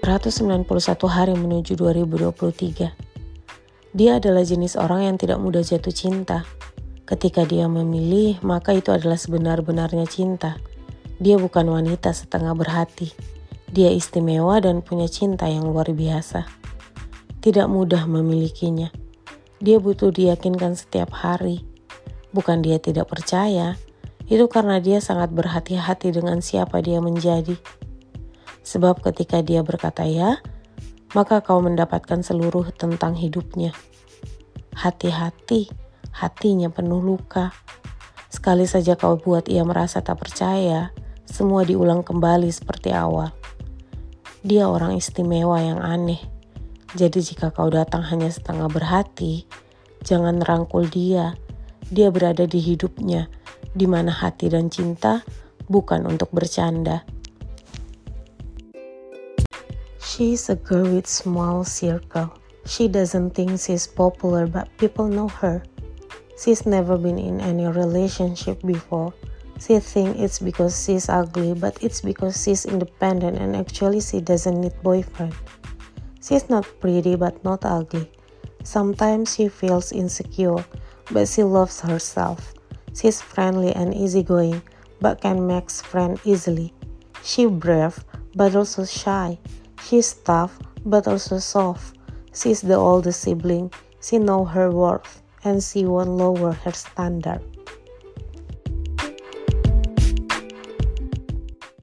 191 hari menuju 2023. Dia adalah jenis orang yang tidak mudah jatuh cinta. Ketika dia memilih, maka itu adalah sebenar-benarnya cinta. Dia bukan wanita setengah berhati. Dia istimewa dan punya cinta yang luar biasa. Tidak mudah memilikinya. Dia butuh diyakinkan setiap hari. Bukan dia tidak percaya, itu karena dia sangat berhati-hati dengan siapa dia menjadi. Sebab ketika dia berkata ya, maka kau mendapatkan seluruh tentang hidupnya. Hati-hati, hatinya penuh luka. Sekali saja kau buat ia merasa tak percaya, semua diulang kembali seperti awal. Dia orang istimewa yang aneh. Jadi jika kau datang hanya setengah berhati, jangan rangkul dia. Dia berada di hidupnya, di mana hati dan cinta bukan untuk bercanda. She's a girl with small circle. She doesn't think she's popular but people know her. She's never been in any relationship before. She thinks it's because she's ugly but it's because she's independent and actually she doesn't need boyfriend. She's not pretty but not ugly. Sometimes she feels insecure but she loves herself. She's friendly and easygoing but can make friends easily. She brave but also shy. She's tough but also soft. She's the oldest sibling. She know her worth and she won't lower her standard.